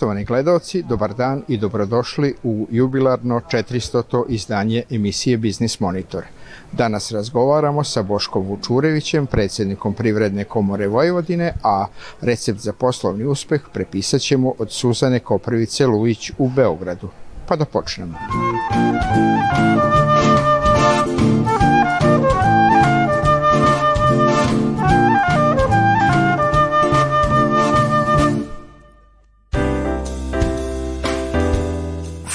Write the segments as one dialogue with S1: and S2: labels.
S1: Poštovani gledalci, dobar dan i dobrodošli u jubilarno 400. izdanje emisije Biznis Monitor. Danas razgovaramo sa Boškom Vučurevićem, predsjednikom Privredne komore Vojvodine, a recept za poslovni uspeh prepisat ćemo od Suzane Koprivice Lujić u Beogradu. Pa da počnemo.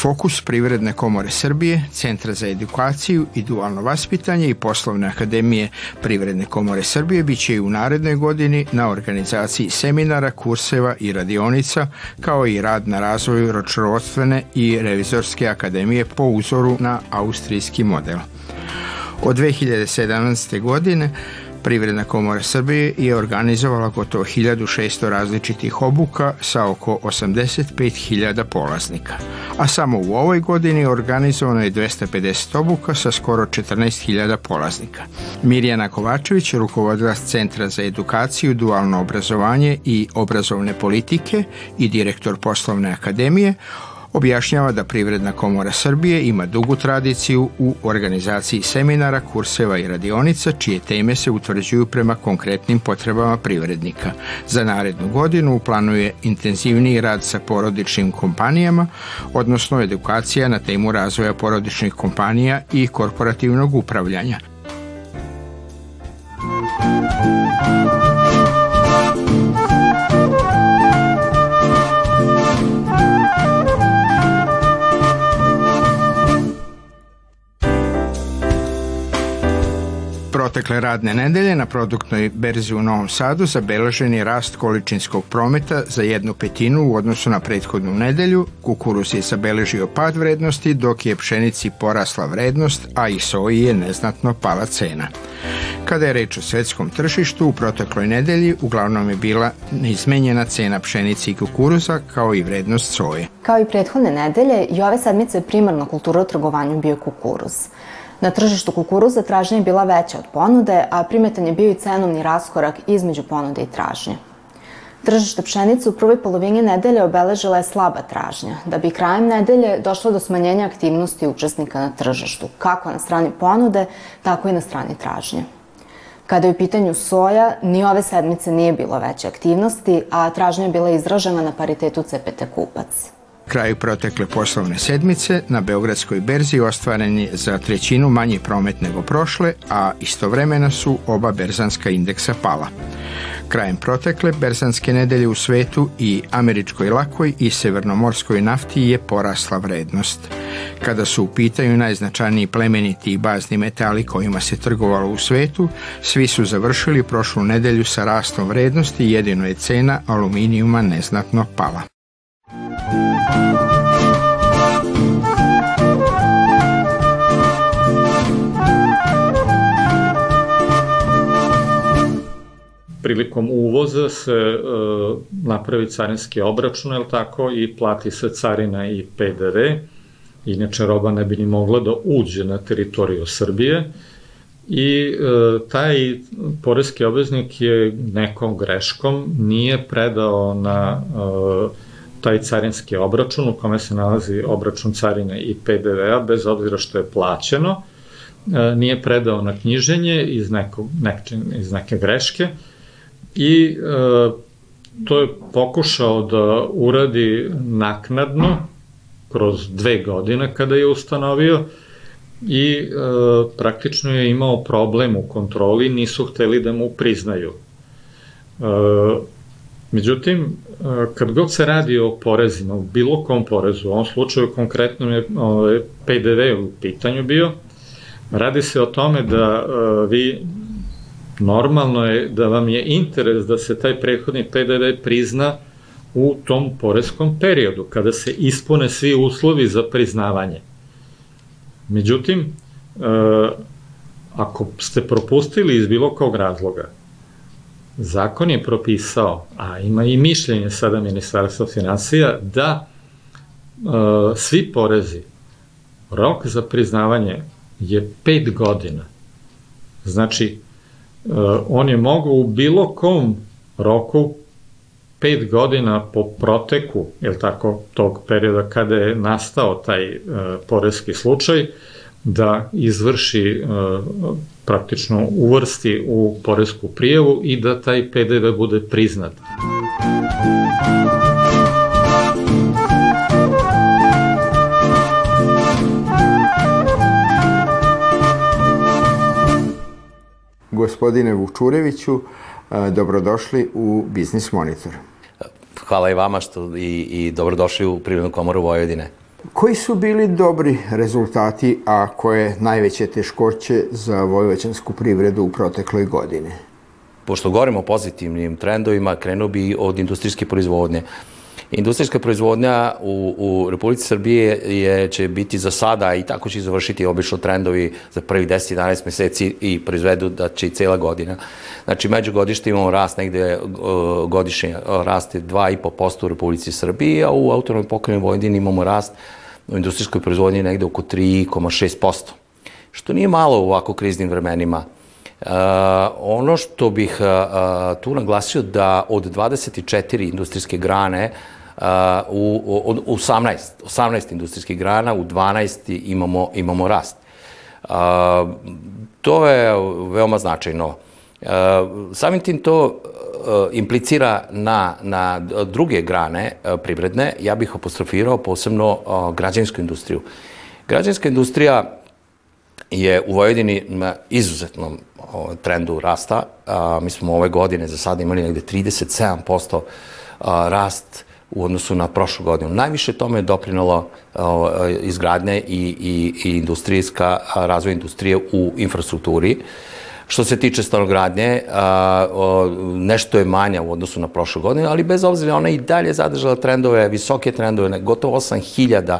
S1: Fokus Privredne komore Srbije, Centra za edukaciju i dualno vaspitanje i Poslovne akademije Privredne komore Srbije biće i u narednoj godini na organizaciji seminara, kurseva i radionica, kao i rad na razvoju ročrovodstvene i revizorske akademije po uzoru na austrijski model. Od 2017. godine Privredna komora Srbije je organizovala gotovo 1600 različitih obuka sa oko 85.000 polaznika. A samo u ovoj godini organizovano je 250 obuka sa skoro 14.000 polaznika. Mirjana Kovačević, rukovodilac Centra za edukaciju, dualno obrazovanje i obrazovne politike i direktor Poslovne akademije, objašnjava da Privredna komora Srbije ima dugu tradiciju u organizaciji seminara, kurseva i radionica, čije teme se utvrđuju prema konkretnim potrebama privrednika. Za narednu godinu planuje intenzivniji rad sa porodičnim kompanijama, odnosno edukacija na temu razvoja porodičnih kompanija i korporativnog upravljanja. Protekle radne nedelje na produktnoj berzi u Novom Sadu zabeležen je rast količinskog prometa za jednu petinu u odnosu na prethodnu nedelju, kukuruz je zabeležio pad vrednosti dok je pšenici porasla vrednost, a i soji je neznatno pala cena. Kada je reč o svetskom tržištu, u protekloj nedelji uglavnom je bila neizmenjena cena pšenice i kukuruza kao i vrednost soje.
S2: Kao i prethodne nedelje, i ove sedmice primarna kultura u trgovanju bio kukuruz. Na tržištu kukuruza tražnja je bila veća od ponude, a primetan je bio i cenovni raskorak između ponude i tražnje. Tržište pšenice u prvoj polovini nedelje obeležila je slaba tražnja, da bi krajem nedelje došlo do smanjenja aktivnosti učesnika na tržištu, kako na strani ponude, tako i na strani tražnje. Kada je u pitanju soja, ni ove sedmice nije bilo veće aktivnosti, a tražnja je bila izražena na paritetu CPT kupac
S1: kraju protekle poslovne sedmice na Beogradskoj berzi ostvaren je za trećinu manji promet nego prošle, a istovremeno su oba berzanska indeksa pala. Krajem protekle berzanske nedelje u svetu i američkoj lakoj i severnomorskoj nafti je porasla vrednost. Kada su u pitanju najznačajniji plemeniti i bazni metali kojima se trgovalo u svetu, svi su završili prošlu nedelju sa rastom vrednosti, jedino je cena aluminijuma neznatno pala.
S3: Prilikom uvoza se e, napravi carinski obračun, je tako, i plati se carina i PDV, inače roba ne bi ni mogla da uđe na teritoriju Srbije, i e, taj porezki obveznik je nekom greškom nije predao na e, taj carinski obračun u kome se nalazi obračun carine i PDV-a bez obzira što je plaćeno, e, nije predao na knjiženje iz, nekog, nek, iz neke greške, i e, to je pokušao da uradi naknadno kroz dve godine kada je ustanovio i e, praktično je imao problem u kontroli, nisu hteli da mu priznaju. E, međutim, e, kad god se radi o porezima, bilo kom porezu, u ovom slučaju konkretno je PDV u pitanju bio, radi se o tome da e, vi normalno je da vam je interes da se taj prethodni PDV prizna u tom poreskom periodu, kada se ispune svi uslovi za priznavanje. Međutim, e, ako ste propustili iz bilo kog razloga, zakon je propisao, a ima i mišljenje sada Ministarstva financija, da e, svi porezi, rok za priznavanje je pet godina. Znači, on je mogao u bilo kom roku pet godina po proteku, je tako, tog perioda kada je nastao taj e, porezki slučaj, da izvrši e, praktično uvrsti u porezku prijevu i da taj PDV bude priznat.
S1: Gospodine Vučureviću, dobrodošli u Biznis Monitor.
S4: Hvala i vama što i, i dobrodošli u Privrednu komoru Vojvodine.
S1: Koji su bili dobri rezultati, a koje najveće teškoće za vojvođansku privredu u protekloj godini?
S4: Pošto govorimo o pozitivnim trendovima, krenuo bi od industrijske proizvodnje. Industrijska proizvodnja u, u Republici Srbije je, će biti za sada i tako će završiti obično trendovi za prvi 10-11 meseci i proizvedu da će i cela godina. Znači, međugodište imamo rast negde godišnje raste 2,5% u Republici Srbiji, a u autonomnoj pokrenju Vojvodini imamo rast u industrijskoj proizvodnji negde oko 3,6%. Što nije malo u ovako kriznim vremenima. Uh, ono što bih uh, tu naglasio da od 24 industrijske grane u, u, u 18, 18 industrijskih grana, u 12 imamo, imamo rast. A, to je veoma značajno. A, samim tim to implicira na, na druge grane privredne, ja bih apostrofirao posebno građansku industriju. Građanska industrija je u Vojvodini na izuzetnom trendu rasta. mi smo ove godine za sada imali negde 37% rast u odnosu na prošlu godinu. Najviše tome je doprinalo izgradnje i, i, i industrijska, razvoj industrije u infrastrukturi. Što se tiče stanogradnje, nešto je manja u odnosu na prošlu godinu, ali bez obzira ona i dalje zadržala trendove, visoke trendove, gotovo 8000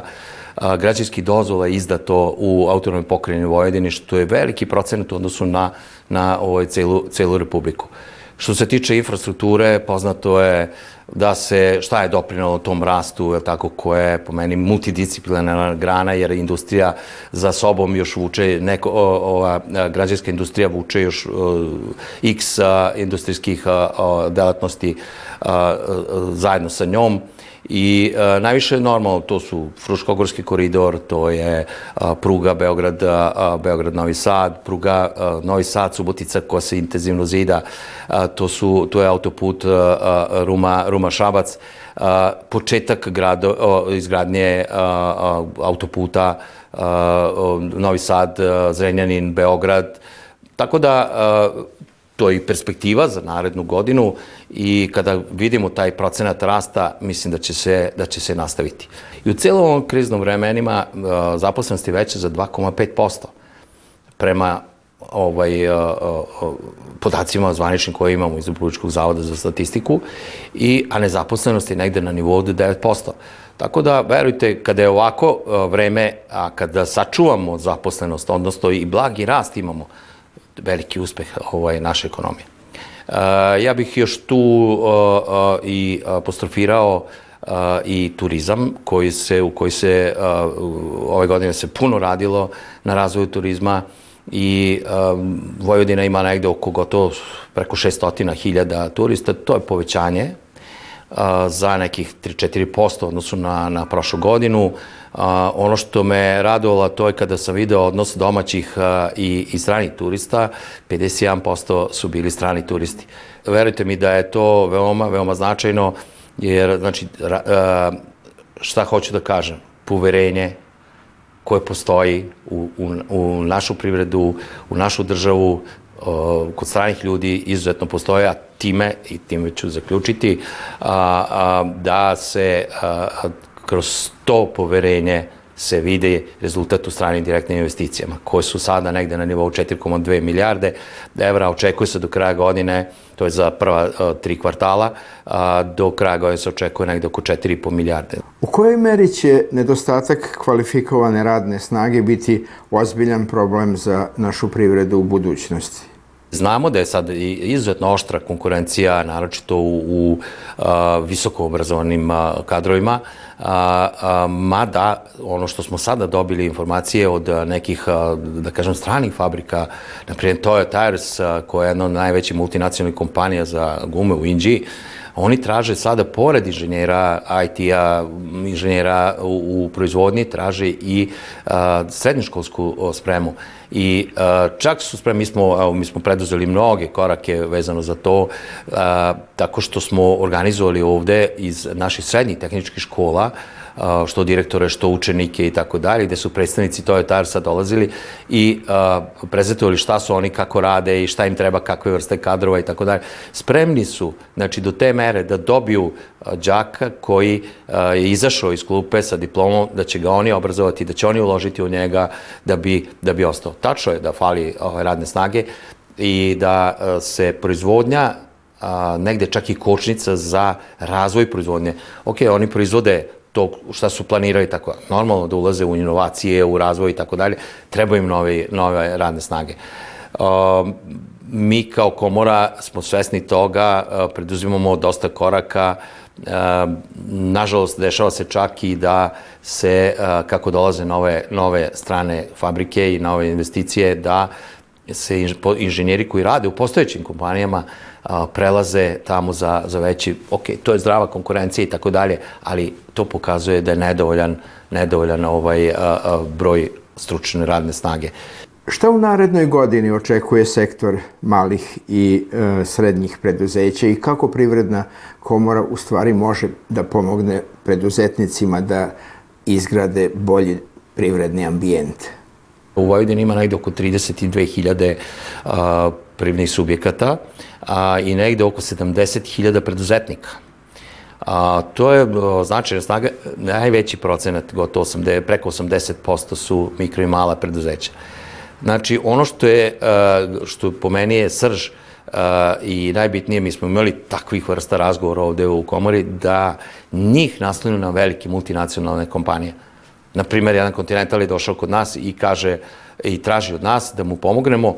S4: građanskih dozvola izdato u autonomnoj pokrajini Vojvodini, što je veliki procenat u odnosu na, na ovoj celu, celu republiku. Što se tiče infrastrukture, poznato je da se, šta je doprinalo tom rastu, je tako, koje je po meni multidisciplinarna grana, jer industrija za sobom još vuče, neko, o, ova građanska industrija vuče još o, x a, industrijskih a, a, delatnosti a, zajedno sa njom. I e, najviše normalno to su Fruškogorski koridor, to je a, pruga Beograd, a, Beograd Novi Sad, pruga a, Novi Sad Subotica koja se intenzivno zida, a, to su to je autoput a, Ruma Ruma Šabac, a, početak grado, a, izgradnje a, a, autoputa a, Novi Sad, a, Zrenjanin, Beograd. Tako da a, to je i perspektiva za narednu godinu i kada vidimo taj procenat rasta, mislim da će se, da će se nastaviti. I u celom ovom kriznom vremenima uh, zaposlenost je veća za 2,5% prema ovaj, uh, uh, podacima zvaničnim koje imamo iz Republičkog zavoda za statistiku, i, a nezaposlenost je negde na nivou od 9%. Tako da, verujte, kada je ovako vreme, a kada sačuvamo zaposlenost, odnosno i blagi rast imamo, veliki uspeh ovaj, naše ekonomije. Uh, ja bih još tu uh, uh, i apostrofirao uh, i turizam koji se, u koji se uh, ove godine se puno radilo na razvoju turizma i Vojvodina ima negde oko gotovo preko 600.000 turista, to je povećanje za nekih 3-4% odnosu na, na prošlu godinu. A, ono što me radovalo to je kada sam video odnos domaćih a, i, i stranih turista, 51% su bili strani turisti. Verujte mi da je to veoma, veoma značajno, jer, znači, a, šta hoću da kažem, poverenje koje postoji u, u, u našu privredu, u našu državu, kod stranih ljudi izuzetno postoje, a time, i time ću zaključiti, a, a, da se a, kroz to poverenje se vide rezultat u stranim direktnim investicijama, koje su sada negde na nivou 4,2 milijarde evra, očekuje se do kraja godine, to je za prva tri kvartala, a do kraja godine se očekuje negde oko 4,5 milijarde.
S1: U kojoj meri će nedostatak kvalifikovane radne snage biti ozbiljan problem za našu privredu u budućnosti?
S4: Znamo da je sad izuzetno oštra konkurencija, naročito u, u a, visoko obrazovanim a, kadrovima, a, a, mada ono što smo sada dobili informacije od nekih, a, da kažem, stranih fabrika, na primjer Toyo Tires, koja je jedna od najvećih multinacionalnih kompanija za gume u Indiji, Oni traže sada, pored inženjera IT-a, inženjera u, u proizvodnji, traže i a, srednjoškolsku spremu. I a, čak su spremni, mi smo, evo, mi smo preduzeli mnoge korake vezano za to, a, tako što smo organizovali ovde iz naših srednjih tehničkih škola, što direktore, što učenike i tako dalje, gde su predstavnici Toyo Tiresa dolazili i prezentovali šta su oni, kako rade i šta im treba, kakve vrste kadrova i tako dalje. Spremni su, znači, do te mere da dobiju đaka koji je izašao iz klupe sa diplomom, da će ga oni obrazovati, da će oni uložiti u njega da bi, da bi ostao. Tačno je da fali radne snage i da se proizvodnja a, negde čak i kočnica za razvoj proizvodnje. Ok, oni proizvode to šta su planirali tako normalno da ulaze u inovacije, u razvoj i tako dalje, treba im nove, nove radne snage. Uh, mi kao komora smo svesni toga, uh, preduzimamo dosta koraka, uh, nažalost dešava se čak i da se, uh, kako dolaze nove, nove strane fabrike i nove investicije, da se inženjeri koji rade u postojećim kompanijama a, prelaze tamo za, za veći, ok, to je zdrava konkurencija i tako dalje, ali to pokazuje da je nedovoljan, nedovoljan ovaj a, a, broj stručne radne snage.
S1: Šta u narednoj godini očekuje sektor malih i e, srednjih preduzeća i kako privredna komora u stvari može da pomogne preduzetnicima da izgrade bolji privredni ambijent?
S4: U Vojvodini ima negde oko 32.000 privrednih subjekata a, i negde oko 70.000 preduzetnika. A, to je značajna snaga, najveći procenat, gotovo 80, preko 80% su mikro i mala preduzeća. Znači, ono što je, što po meni je srž i najbitnije, mi smo imali takvih vrsta razgovora ovde u komori, da njih naslonu na velike multinacionalne kompanije. Na primer, jedan kontinental je došao kod nas i kaže i traži od nas da mu pomognemo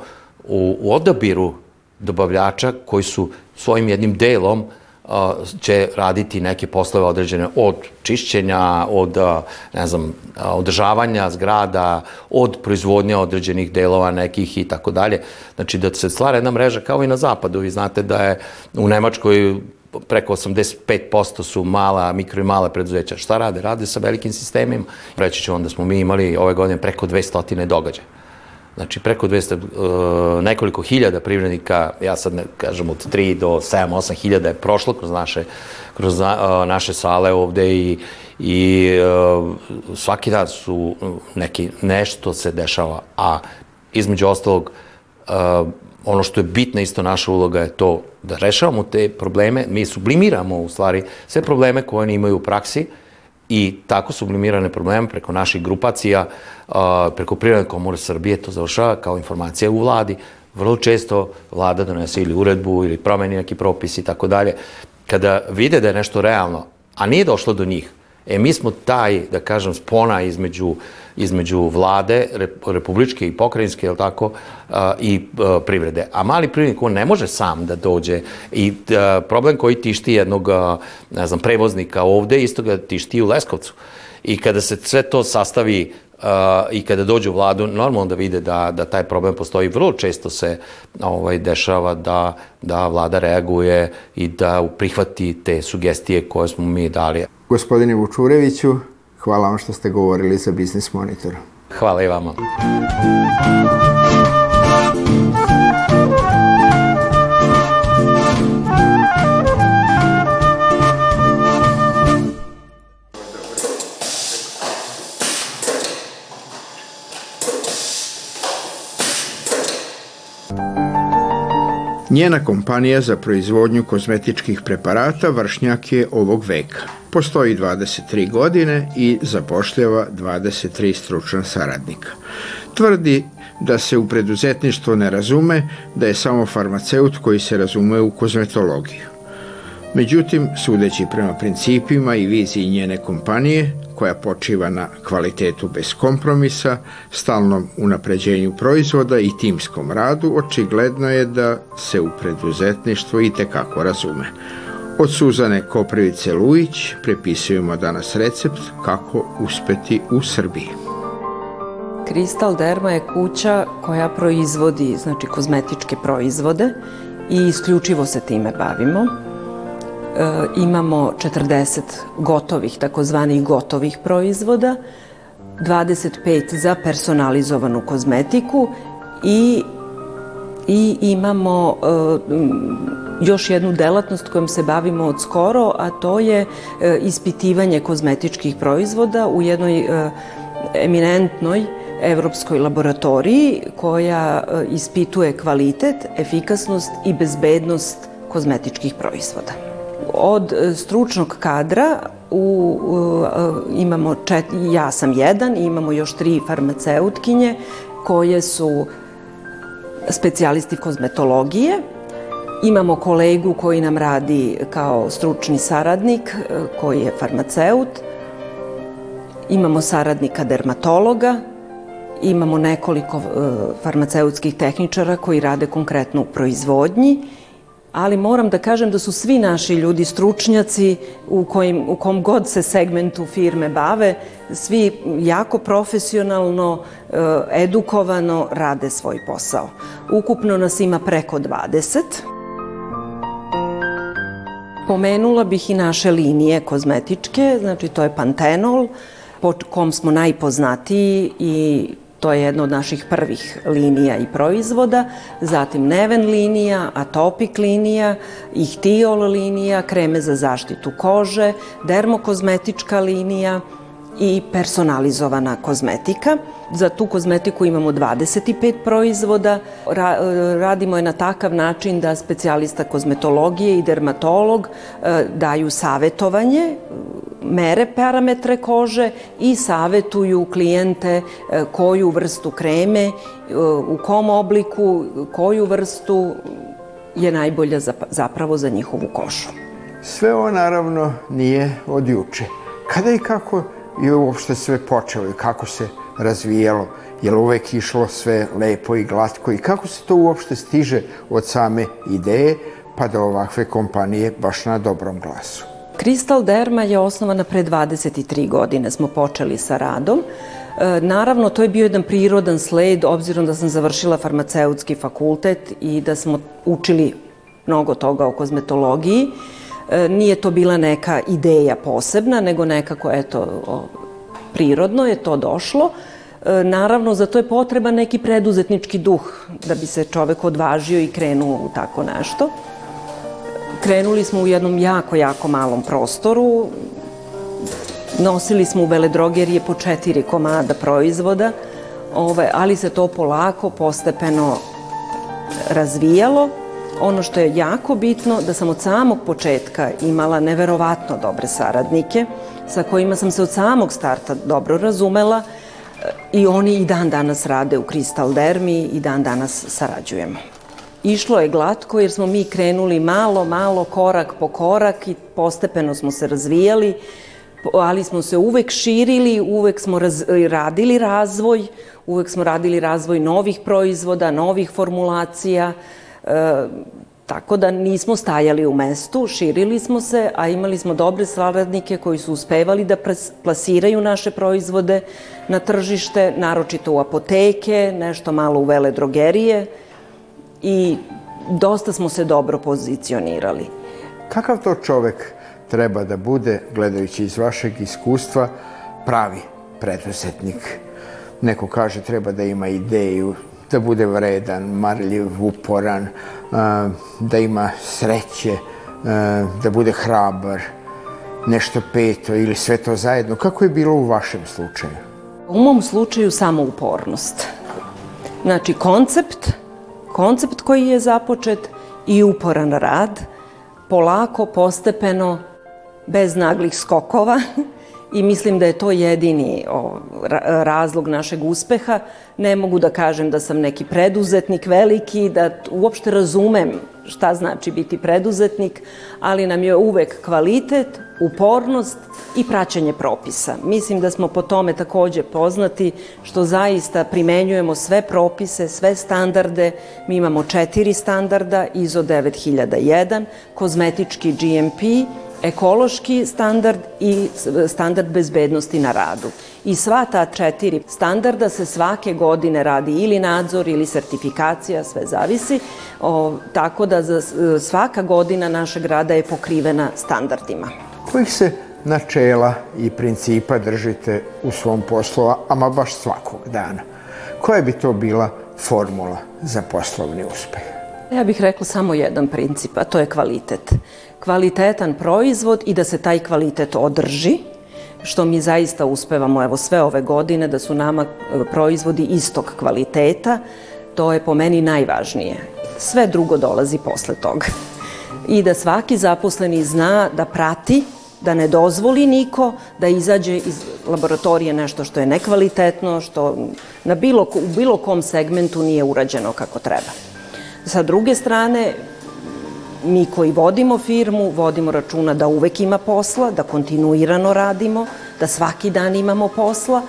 S4: u, u odabiru dobavljača koji su svojim jednim delom a, će raditi neke poslove određene od čišćenja, od, a, ne znam, održavanja zgrada, od proizvodnje određenih delova nekih i tako dalje. Znači da se stvara jedna mreža kao i na zapadu. Vi znate da je u Nemačkoj preko 85% su mala, mikro i mala preduzeća. Šta rade? Rade sa velikim sistemima. Reći ću vam da smo mi imali ove godine preko 200 događaja. Znači, preko 200, uh, nekoliko hiljada privrednika, ja sad ne kažem od 3 do 7, 8 hiljada je prošlo kroz naše, kroz uh, naše sale ovde i, i uh, svaki dan su neki, nešto se dešava, a između ostalog, uh, ono što je bitna isto naša uloga je to da rešavamo te probleme, mi sublimiramo u stvari sve probleme koje oni imaju u praksi i tako sublimirane probleme preko naših grupacija, preko Prirodne komore Srbije, to završava kao informacija u vladi. Vrlo često vlada donese ili uredbu ili promeni neki propis i tako dalje. Kada vide da je nešto realno, a nije došlo do njih, E, mi smo taj, da kažem, spona između, između vlade, republičke i pokrajinske, je tako, a, i a, privrede. A mali privrednik, on ne može sam da dođe i a, problem koji tišti jednog, a, ne znam, prevoznika ovde, isto ga tišti u Leskovcu. I kada se sve to sastavi Uh, i kada dođu u vladu, normalno da vide da, da taj problem postoji. Vrlo često se ovaj, dešava da, da vlada reaguje i da prihvati te sugestije koje smo mi dali.
S1: Gospodine Vučureviću, hvala vam što ste govorili za Biznis Monitor.
S4: Hvala i vama.
S1: Njena kompanija za proizvodnju kozmetičkih preparata vršnjak je ovog veka. Postoji 23 godine i zapošljava 23 stručna saradnika. Tvrdi da se u preduzetništvo ne razume, da je samo farmaceut koji se razume u kozmetologiju. Međutim, sudeći prema principima i viziji njene kompanije, koja počiva na kvalitetu bez kompromisa, stalnom unapređenju proizvoda i timskom radu, očigledno je da se u preduzetništvo i tekako razume. Od Suzane Koprivice Lujić prepisujemo danas recept kako uspeti u Srbiji.
S5: Kristal Derma je kuća koja proizvodi znači kozmetičke proizvode i isključivo se time bavimo. E, imamo 40 gotovih, takozvanih gotovih proizvoda, 25 za personalizovanu kozmetiku i i imamo e, još jednu delatnost kojom se bavimo od skoro, a to je e, ispitivanje kozmetičkih proizvoda u jednoj e, eminentnoj evropskoj laboratoriji koja ispituje kvalitet, efikasnost i bezbednost kozmetičkih proizvoda. Od stručnog kadra u, imamo čet, ja sam jedan imamo još tri farmaceutkinje koje su specijalisti kozmetologije. Imamo kolegu koji nam radi kao stručni saradnik e, koji je farmaceut. Imamo saradnika dermatologa Imamo nekoliko e, farmaceutskih tehničara koji rade konkretno u proizvodnji, ali moram da kažem da su svi naši ljudi stručnjaci u, kojim, u kom god se segmentu firme bave, svi jako profesionalno, e, edukovano rade svoj posao. Ukupno nas ima preko 20. Pomenula bih i naše linije kozmetičke, znači to je Pantenol, po kom smo najpoznatiji i To je jedna od naših prvih linija i proizvoda, zatim Neven linija, Atopik linija, Ihtiol linija, kreme za zaštitu kože, dermokozmetička linija i personalizovana kozmetika. Za tu kozmetiku imamo 25 proizvoda. Ra radimo je na takav način da specijalista kozmetologije i dermatolog e, daju savetovanje mere parametre kože i savetuju klijente e, koju vrstu kreme, e, u kom obliku, koju vrstu je najbolja zapravo za njihovu kožu.
S1: Sve ovo naravno nije od juče. Kada i kako je uopšte sve počelo i kako se razvijalo? Je li uvek išlo sve lepo i glatko i kako se to uopšte stiže od same ideje pa do ovakve kompanije baš na dobrom glasu?
S5: Kristal Derma je osnovana pre 23 godine, smo počeli sa radom. E, naravno, to je bio jedan prirodan sled, obzirom da sam završila farmaceutski fakultet i da smo učili mnogo toga o kozmetologiji. E, nije to bila neka ideja posebna, nego nekako, eto, prirodno je to došlo. E, naravno, za to je potreban neki preduzetnički duh da bi se čovek odvažio i krenuo u tako nešto. Krenuli smo u jednom jako, jako malom prostoru. Nosili smo u veledrogerije po četiri komada proizvoda, ove, ali se to polako, postepeno razvijalo. Ono što je jako bitno, da sam od samog početka imala neverovatno dobre saradnike, sa kojima sam se od samog starta dobro razumela i oni i dan danas rade u Kristal Dermi i dan danas sarađujemo. Išlo je glatko jer smo mi krenuli malo, malo, korak po korak i postepeno smo se razvijali, ali smo se uvek širili, uvek smo raz, radili razvoj, uvek smo radili razvoj novih proizvoda, novih formulacija, e, tako da nismo stajali u mestu, širili smo se, a imali smo dobre saradnike koji su uspevali da plasiraju naše proizvode na tržište, naročito u apoteke, nešto malo u vele drogerije, i dosta smo se dobro pozicionirali.
S1: Kakav to čovek treba da bude, gledajući iz vašeg iskustva, pravi preduzetnik? Neko kaže treba da ima ideju, da bude vredan, marljiv, uporan, da ima sreće, da bude hrabar, nešto peto ili sve to zajedno. Kako je bilo u vašem slučaju?
S5: U mom slučaju samo upornost. Znači, koncept koncept koji je započet i uporan rad, polako, postepeno, bez naglih skokova i mislim da je to jedini razlog našeg uspeha. Ne mogu da kažem da sam neki preduzetnik veliki, da uopšte razumem šta znači biti preduzetnik, ali nam je uvek kvalitet, upornost i praćenje propisa. Mislim da smo po tome takođe poznati što zaista primenjujemo sve propise, sve standarde. Mi imamo četiri standarda, ISO 9001, kozmetički GMP, ekološki standard i standard bezbednosti na radu. I sva ta četiri standarda se svake godine radi ili nadzor ili sertifikacija, sve zavisi, o, tako da za svaka godina našeg rada je pokrivena standardima.
S1: Kojih se načela i principa držite u svom poslu, ama baš svakog dana? Koja bi to bila formula za poslovni uspeh?
S5: Ja bih rekla samo jedan princip, a to je kvalitet kvalitetan proizvod i da se taj kvalitet održi, što mi zaista uspevamo evo sve ove godine da su nama e, proizvodi istog kvaliteta, to je po meni najvažnije. Sve drugo dolazi posle toga. I da svaki zaposleni zna da prati, da ne dozvoli niko da izađe iz laboratorije nešto što je nekvalitetno, što na bilo, u bilo kom segmentu nije urađeno kako treba. Sa druge strane, mi koji vodimo firmu, vodimo računa da uvek ima posla, da kontinuirano radimo, da svaki dan imamo posla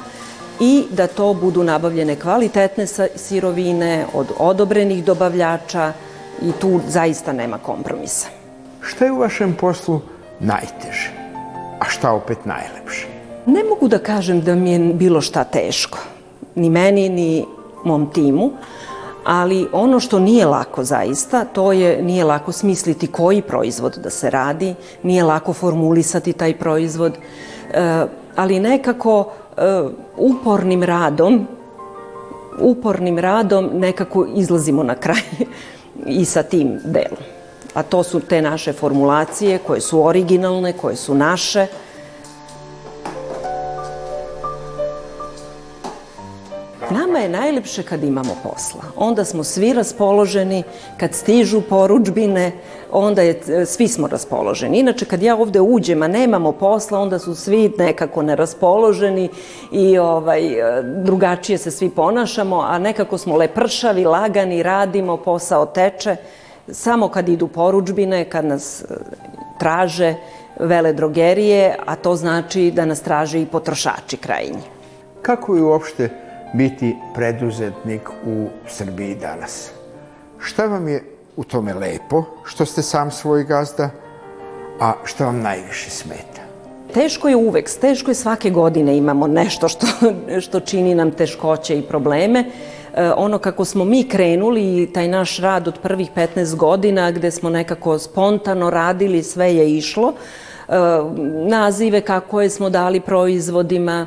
S5: i da to budu nabavljene kvalitetne sirovine od odobrenih dobavljača i tu zaista nema kompromisa.
S1: Šta je u vašem poslu najteže, a šta opet najlepše?
S5: Ne mogu da kažem da mi je bilo šta teško, ni meni, ni mom timu, ali ono što nije lako zaista, to je nije lako smisliti koji proizvod da se radi, nije lako formulisati taj proizvod, e, ali nekako e, upornim radom, upornim radom nekako izlazimo na kraj i sa tim delom. A to su te naše formulacije koje su originalne, koje su naše, Nama je najlepše kad imamo posla. Onda smo svi raspoloženi, kad stižu poručbine, onda je, svi smo raspoloženi. Inače, kad ja ovde uđem, a nemamo posla, onda su svi nekako neraspoloženi i ovaj, drugačije se svi ponašamo, a nekako smo lepršavi, lagani, radimo, posao teče. Samo kad idu poručbine, kad nas e, traže vele drogerije, a to znači da nas traže i potrošači krajnji.
S1: Kako je uopšte biti preduzetnik u Srbiji danas. Šta vam je u tome lepo, što ste sam svoj gazda, a šta vam najviše smeta?
S5: Teško je uvek, teško je svake godine imamo nešto što, što čini nam teškoće i probleme. E, ono kako smo mi krenuli, taj naš rad od prvih 15 godina, gde smo nekako spontano radili, sve je išlo. E, nazive kako je smo dali proizvodima,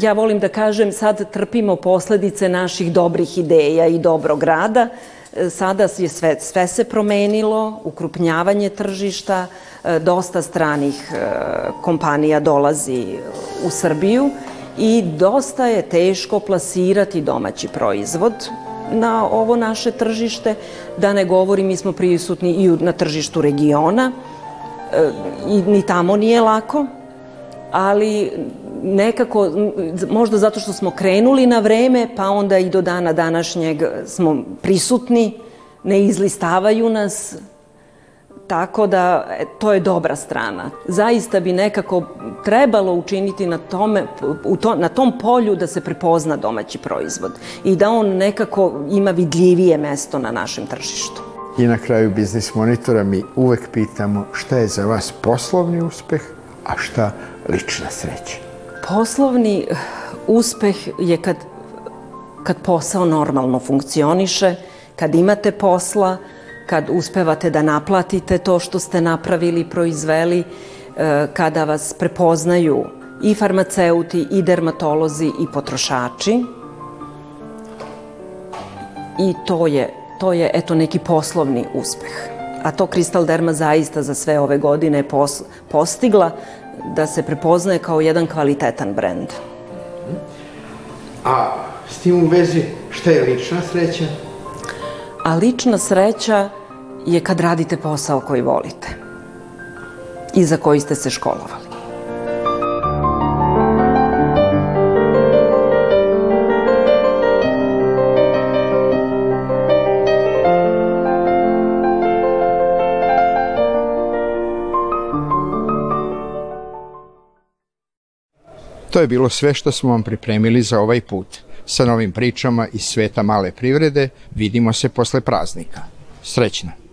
S5: ja volim da kažem, sad trpimo posledice naših dobrih ideja i dobrog rada. E, sada je sve, sve se promenilo, ukrupnjavanje tržišta, e, dosta stranih e, kompanija dolazi u Srbiju i dosta je teško plasirati domaći proizvod na ovo naše tržište, da ne govorim, mi smo prisutni i na tržištu regiona, i ni tamo nije lako, ali nekako, možda zato što smo krenuli na vreme, pa onda i do dana današnjeg smo prisutni, ne izlistavaju nas, tako da e, to je dobra strana. Zaista bi nekako trebalo učiniti na, tome, u to, na tom polju da se prepozna domaći proizvod i da on nekako ima vidljivije mesto na našem tržištu.
S1: I na kraju Biznis Monitora mi uvek pitamo šta je za vas poslovni uspeh, a šta lična sreća?
S5: Poslovni eh, uspeh je kad, kad posao normalno funkcioniše, kad imate posla, kad uspevate da naplatite to što ste napravili, proizveli, eh, kada vas prepoznaju i farmaceuti, i dermatolozi, i potrošači. I to je, to je eto neki poslovni uspeh. A to Kristal Derma zaista za sve ove godine je pos, postigla da se prepoznaje kao jedan kvalitetan brend.
S1: A s tim u vezi, šta je lična sreća?
S5: A lična sreća je kad radite posao koji volite i za koji ste se školovali.
S1: To je bilo sve što smo vam pripremili za ovaj put. Sa novim pričama iz sveta male privrede vidimo se posle praznika. Srećno!